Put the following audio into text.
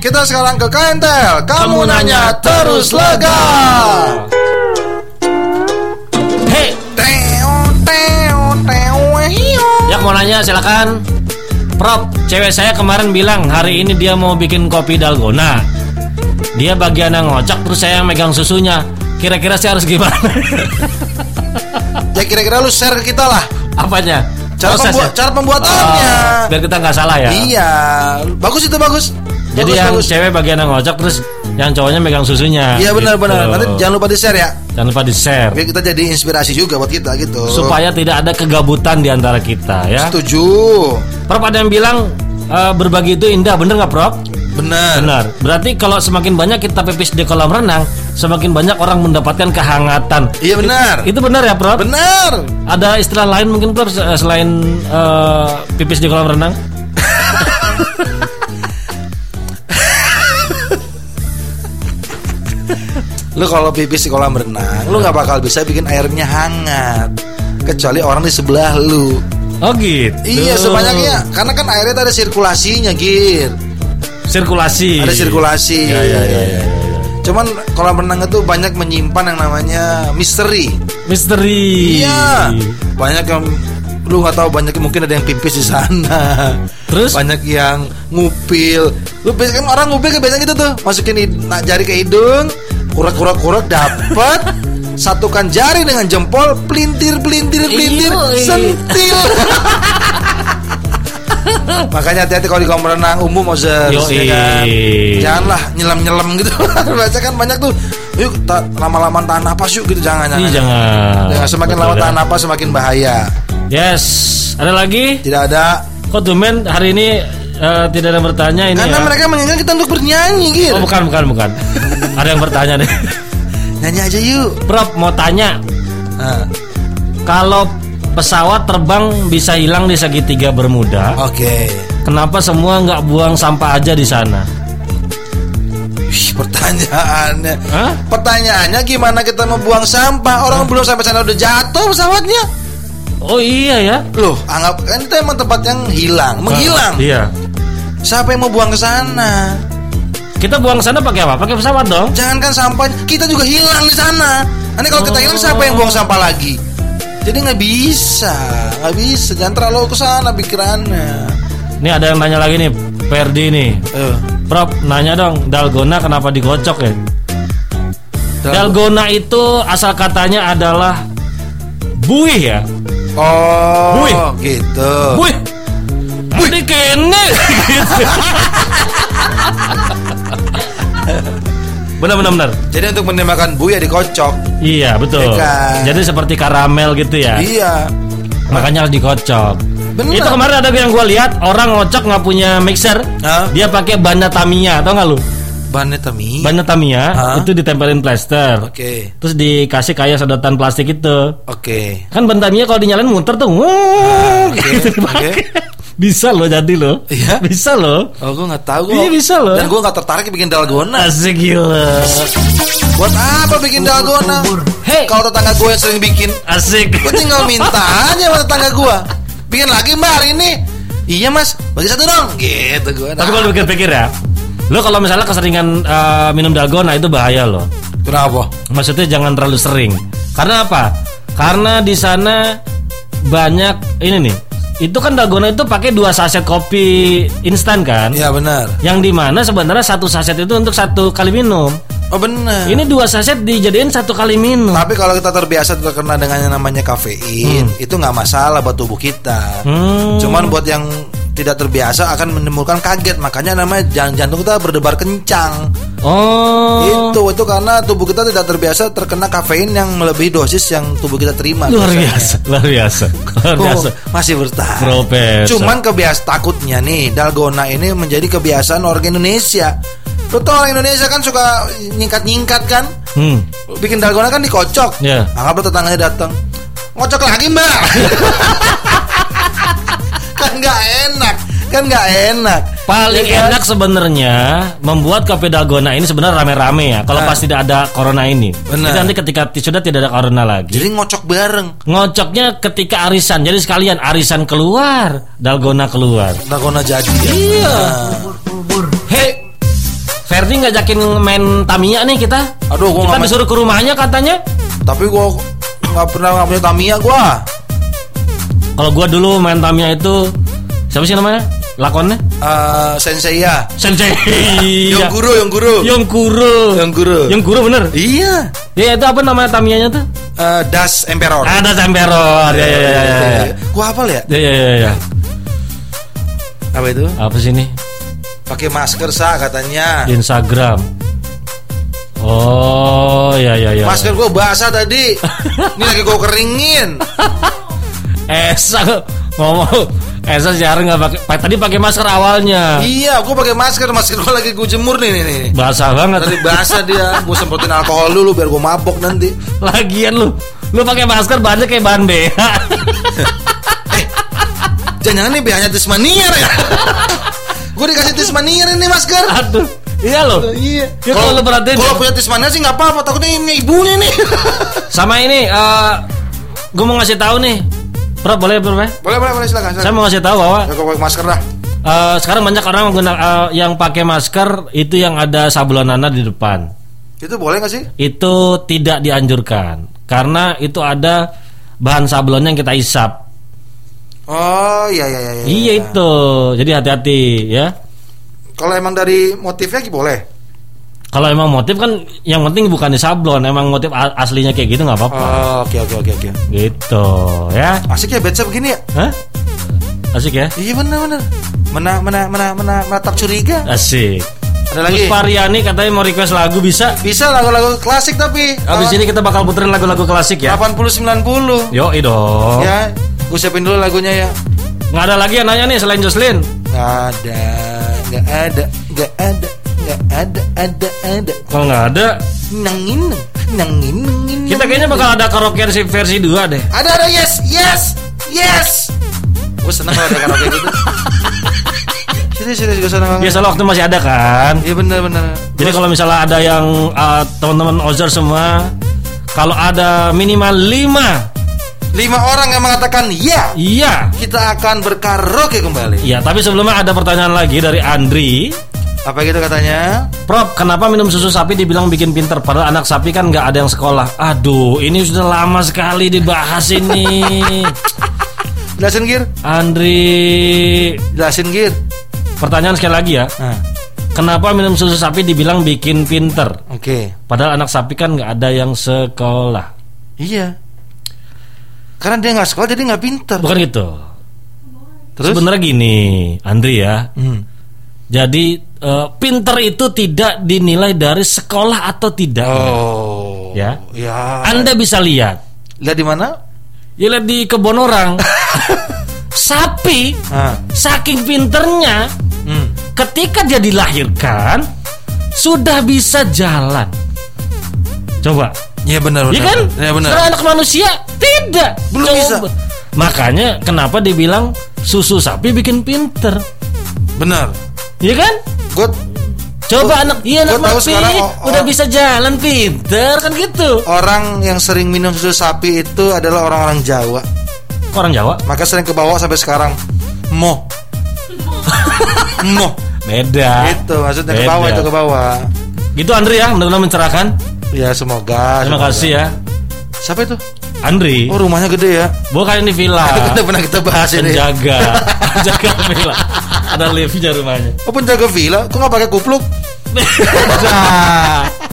Kita sekarang ke KNTL. Kamu, nanya terus lega. Hei, Teo, teo, teo, hiyo. yang mau nanya silakan. Prop, cewek saya kemarin bilang hari ini dia mau bikin kopi dalgona. Dia bagian yang ngocok terus saya yang megang susunya. Kira-kira saya harus gimana? Ya kira-kira lu share ke kita lah. Apanya? Cara, Proses pembuat, ya? cara pembuatannya. Oh, biar kita nggak salah ya. Iya, bagus itu bagus. Jadi Bagus, yang bagus. cewek bagian yang ngocok terus yang cowoknya megang susunya. Iya benar-benar. Gitu. Nanti jangan lupa di share ya. Jangan lupa di share Biar kita jadi inspirasi juga buat kita gitu. supaya tidak ada kegabutan di antara kita ya. Setuju. Prof ada yang bilang eh, berbagi itu indah, bener nggak Prof? Benar. Benar. Berarti kalau semakin banyak kita pipis di kolam renang, semakin banyak orang mendapatkan kehangatan. Iya benar. Itu benar ya, Prof? Benar. Ada istilah lain mungkin Prof se- selain eh, pipis di kolam renang? Lu kalau pipis di kolam renang, lu nggak bakal bisa bikin airnya hangat. Kecuali orang di sebelah lu. Oh gitu. Iya sebanyaknya, karena kan airnya ada sirkulasinya, Gir. Sirkulasi. Ada sirkulasi. Ya, ya, ya, ya, ya. Cuman kolam renang itu banyak menyimpan yang namanya misteri. Misteri. Iya. Banyak yang lu nggak tahu banyak mungkin ada yang pipis di sana. Terus? banyak yang ngupil. Lu biasanya kan orang ngupil kan biasanya gitu tuh, masukin hid- nah, jari ke hidung, kurak-kurak-kurak dapat satukan jari dengan jempol, pelintir pelintir pelintir, Iya. sentil. Makanya hati-hati kalau di kolam renang umum Yoi. ya kan. Janganlah nyelam-nyelam gitu. Baca kan banyak tuh. Yuk ta- lama-lama tahan napas yuk gitu jangan Ih, jangan. jangan. Jangan semakin Betul lama ya. tahan napas semakin bahaya. Yes. Ada lagi? Tidak ada Kok tumben hari ini eh, tidak ada yang bertanya ini karena ya? mereka menginginkan kita untuk bernyanyi gitu. Oh bukan bukan bukan. ada yang bertanya nih. Nyanyi aja yuk. Prof mau tanya Nah, kalau pesawat terbang bisa hilang di segitiga Bermuda, Oke. kenapa semua nggak buang sampah aja di sana? Pertanyaannya. Hah? Pertanyaannya gimana kita membuang sampah? Orang belum sampai sana udah jatuh pesawatnya. Oh iya ya. Loh, anggap kan itu emang tempat yang hilang, menghilang. Iya. Siapa yang mau buang ke sana? Kita buang ke sana pakai apa? Pakai pesawat dong. Jangankan sampah, kita juga hilang di sana. Nanti kalau kita hilang siapa yang buang sampah lagi? Jadi nggak bisa, nggak bisa. Jangan terlalu ke sana pikirannya. Ini ada yang nanya lagi nih, Perdi nih. Eh, Prof, nanya dong, dalgona kenapa dikocok ya? Dal- Dalgona itu asal katanya adalah buih ya. oh, Buih. gitu. Buih. Buih kene. benar benar benar. Jadi untuk menembakkan buaya dikocok. Iya betul. Iya kan? Jadi seperti karamel gitu ya. Iya. Makanya harus dikocok. Bener. Itu kemarin ada yang gue lihat orang ngocok nggak punya mixer, Hah? dia pakai banda Tamiya, tau nggak lu? Bahannya tami. Banda Tamiya itu ditempelin plester, Oke. terus dikasih kayak sedotan plastik itu. Oke. Kan banda Tamiya kalau dinyalain muter tuh, Ah, oke, gitu. Bisa loh jadi loh. Iya? Bisa loh. Oh, gue nggak tahu. Iya, bisa loh. Dan gue nggak tertarik bikin dalgona. Asik gila. Buat apa bikin dalgona? Hey. Kalau tetangga gue yang sering bikin, Asik. gue tinggal minta aja sama tetangga gue. Bikin lagi mbak hari ini. Iya mas, bagi satu dong. Gitu gue. Tapi kalau pikir-pikir ya, lo kalau misalnya keseringan eh, minum dalgona itu bahaya loh. kenapa? Maksudnya jangan terlalu sering. Karena apa? Karena di sana banyak ini nih. Itu kan dalgona itu pakai dua saset kopi instan kan? Iya benar. Yang di mana sebenarnya satu saset itu untuk satu kali minum. Oh benar. Ini dua saset dijadiin satu kali minum. Tapi kalau kita terbiasa terkena dengan yang namanya kafein, itu nggak masalah buat tubuh kita. Hmm. Cuman buat yang tidak terbiasa akan menimbulkan kaget, makanya namanya jan- jantung kita berdebar kencang. Oh. Itu itu karena tubuh kita tidak terbiasa terkena kafein yang melebihi dosis yang tubuh kita terima. Luar biasanya. biasa, luar biasa, luar Oh, biasa. masih bertahan. Profesor. Cuman kebiasaan takutnya nih dalgona ini menjadi kebiasaan warga Indonesia. Tau orang Indonesia kan suka nyingkat-nyingkat kan? Hmm. Bikin dalgona kan dikocok. Iya. Anggaplah tetangganya datang. Ngocok lagi mbak. kan nggak enak, kan nggak enak. Paling Ya kan? enak sebenarnya membuat kopi dalgona ini sebenarnya rame-rame ya. Kalau Nah. pas tidak ada corona ini. Benar. Jadi nanti ketika ti- sudah tidak ada corona lagi. Jadi ngocok bareng. ngocoknya ketika arisan. Jadi sekalian arisan keluar, dalgona keluar. Dalgona jadi. ya. Iya. Nah. Hei, Erdi ngajakin main Tamiya nih kita. Aduh, gua kita main- disuruh ke rumahnya katanya. Tapi gua nggak pernah nggak punya Tamiya gua. Kalau gua dulu main Tamiya itu siapa sih namanya? Lakonnya? Eh, Sensei ya. Sensei. Yang guru, yang guru. Yang guru. Yang guru. Yang guru bener. Iya. Ya itu apa namanya Tamiyanya tuh? Eh, Das Emperor. Ada Semperor. Ya ya ya ya. ya. Gua hafal ya? Ya ya ya ya. Apa itu? Apa sih ini? Pakai masker sah katanya. Di Instagram. Oh, ya ya ya. Masker gua basah tadi. Ini lagi gua keringin. Esa ngomong Esa jarang nggak pakai pa- tadi pakai masker awalnya Iya, gua pakai masker. Masker gua lagi gua jemur nih nih. nih. basah banget Tadi basah dia. Gua semprotin alkohol dulu biar gua mabok nanti. lagian lu lu pakai masker banyak kayak bahan BH Jangan-jangan nih biayanya Tismanier ya. gua dikasih Tismanier ini masker. aduh iya lo Iya. Ya, kalau lu perhatiin kalau ya. punya Tismanier sih nggak apa-apa. Takutnya ini ibunya nih. sama ini eh gue mau ngasih tahu nih Bro, boleh bro, boleh? boleh, boleh, boleh silakan. Saya silakan. mau ngasih tahu bahwa Ya, pakai masker dah. eh, sekarang banyak orang mengguna, eh, yang pakai masker itu yang ada sablonana di depan. Itu boleh nggak sih? Itu tidak dianjurkan karena itu ada bahan sablonnya yang kita isap. Oh, iya iya iya. Iya itu. Jadi hati-hati ya. Kalau emang dari motifnya boleh. Kalau emang motif kan yang penting bukan di sablon, emang motif aslinya kayak gitu nggak apa-apa. Oh, oke oke oke oke. Gitu ya. Asik ya baca begini ya? Hah? Asik ya? Iya benar benar. Mena mena mena mena menatap curiga. Asik. Ada lagi? Pariani katanya mau request lagu bisa. Bisa lagu-lagu klasik tapi. Habis ini kita bakal puterin lagu-lagu klasik ya. 80 90. Yo dong. Ya, gue siapin dulu lagunya ya. Nggak ada lagi yang nanya nih selain Jocelyn. Nggak ada, nggak ada, nggak ada, nggak ada, ada, ada. Kalau nggak ada, Nangin, nangin, nangin. kita kayaknya bakal ada karaoke versi versi 2 deh. Ada ada yes, yes, yes. Gue seneng kalau ada karaoke gitu. Serius serius gue seneng banget. Biasa waktu masih ada kan. Iya benar benar. Jadi kalau misalnya ada yang uh, teman-teman Ozer semua, kalau ada minimal 5 Lima orang yang mengatakan ya, Iya. kita akan berkaraoke kembali. Iya, tapi sebelumnya ada pertanyaan lagi dari Andri. Apa gitu katanya? Prof, kenapa minum susu sapi dibilang bikin pinter Padahal anak sapi kan nggak ada yang sekolah Aduh, ini sudah lama sekali dibahas ini Jelasin Gir, Andri jelasin Gir. Pertanyaan sekali lagi ya Nah, Kenapa minum susu sapi dibilang bikin pinter oke. Padahal anak sapi kan nggak ada yang sekolah Iya. Karena dia nggak sekolah jadi nggak pinter. Bukan gitu Terus? Sebenarnya gini Andri ya Hmm. Jadi eh, pinter itu tidak dinilai dari sekolah atau tidak Oh. Ya. Ya. Anda bisa lihat Lihat di mana? Ya lihat di kebun orang Sapi Ah. Saking pinternya Hmm. Ketika dia dilahirkan Sudah bisa jalan Coba Iya benar Iya kan? Iya benar. Sekarang anak manusia Tidak Belum bisa. Makanya kenapa dibilang Susu sapi bikin pinter Benar. Iya kan? Gue Coba anak Iya anak tahu sapi sekarang oh, Udah oh. bisa jalan pinter Kan gitu orang yang sering minum susu sapi itu adalah orang-orang Jawa. Orang Jawa Maka sering ke bawah sampai sekarang. Mo. Mo. Beda Itu maksudnya ke bawah Beda. itu ke bawah. Gitu Andri ya Mudah-mudahan mencerahkan Ya semoga. Terima semoga. kasih ya Siapa itu? Andri Oh rumahnya gede ya. Bukan ini villa Itu pernah kita bahas ini. Penjaga Penjaga villa Ada liftnya rumahnya Oh penjaga villa, kok nggak pakai kupluk? Beda